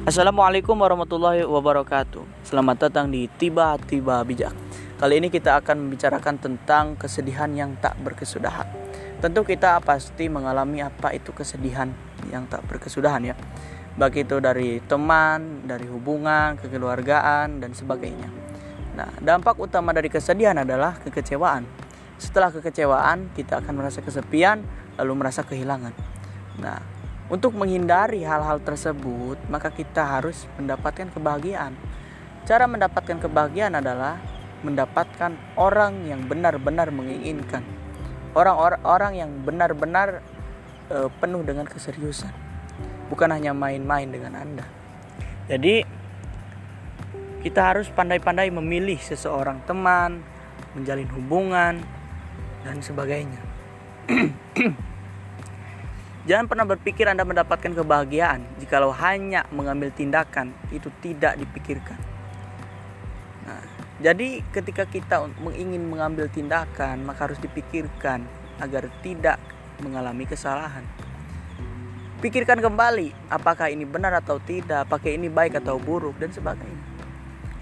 Assalamualaikum warahmatullahi wabarakatuh. Selamat datang di Tiba-Tiba Bijak. Kali ini kita akan membicarakan tentang kesedihan yang tak berkesudahan. Tentu kita pasti mengalami apa itu kesedihan yang tak berkesudahan ya. Baik itu dari teman, dari hubungan, kekeluargaan, dan sebagainya. Nah, dampak utama dari kesedihan adalah kekecewaan. Setelah kekecewaan, kita akan merasa kesepian, lalu merasa kehilangan. Nah, untuk menghindari hal-hal tersebut, maka kita harus mendapatkan kebahagiaan. Cara mendapatkan kebahagiaan adalah mendapatkan orang yang benar-benar menginginkan. Orang-orang yang benar-benar e, penuh dengan keseriusan. Bukan hanya main-main dengan Anda. Jadi kita harus pandai-pandai memilih seseorang teman, menjalin hubungan dan sebagainya. Jangan pernah berpikir Anda mendapatkan kebahagiaan jikalau hanya mengambil tindakan itu tidak dipikirkan. Nah, jadi ketika kita ingin mengambil tindakan maka harus dipikirkan agar tidak mengalami kesalahan. Pikirkan kembali apakah ini benar atau tidak, apakah ini baik atau buruk dan sebagainya.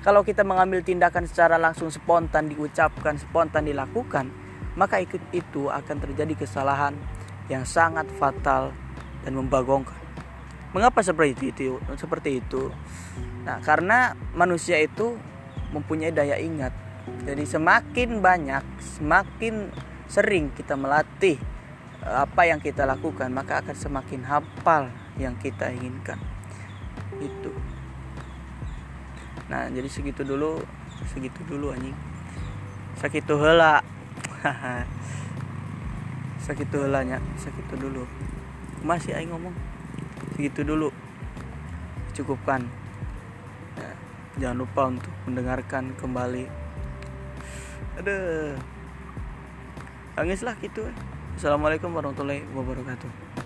Kalau kita mengambil tindakan secara langsung spontan diucapkan, spontan dilakukan, maka itu akan terjadi kesalahan yang sangat fatal dan membagongkan. Mengapa seperti itu? Seperti itu. Nah, karena manusia itu mempunyai daya ingat. Jadi semakin banyak, semakin sering kita melatih eh, apa yang kita lakukan, maka akan semakin hafal yang kita inginkan. Itu. Nah, jadi segitu dulu, segitu dulu anjing. Segitu hela. segitu helanya segitu dulu. Masih aing ngomong segitu dulu. Cukupkan. Ya, jangan lupa untuk mendengarkan kembali. Ada tangislah gitu. Assalamualaikum warahmatullahi wabarakatuh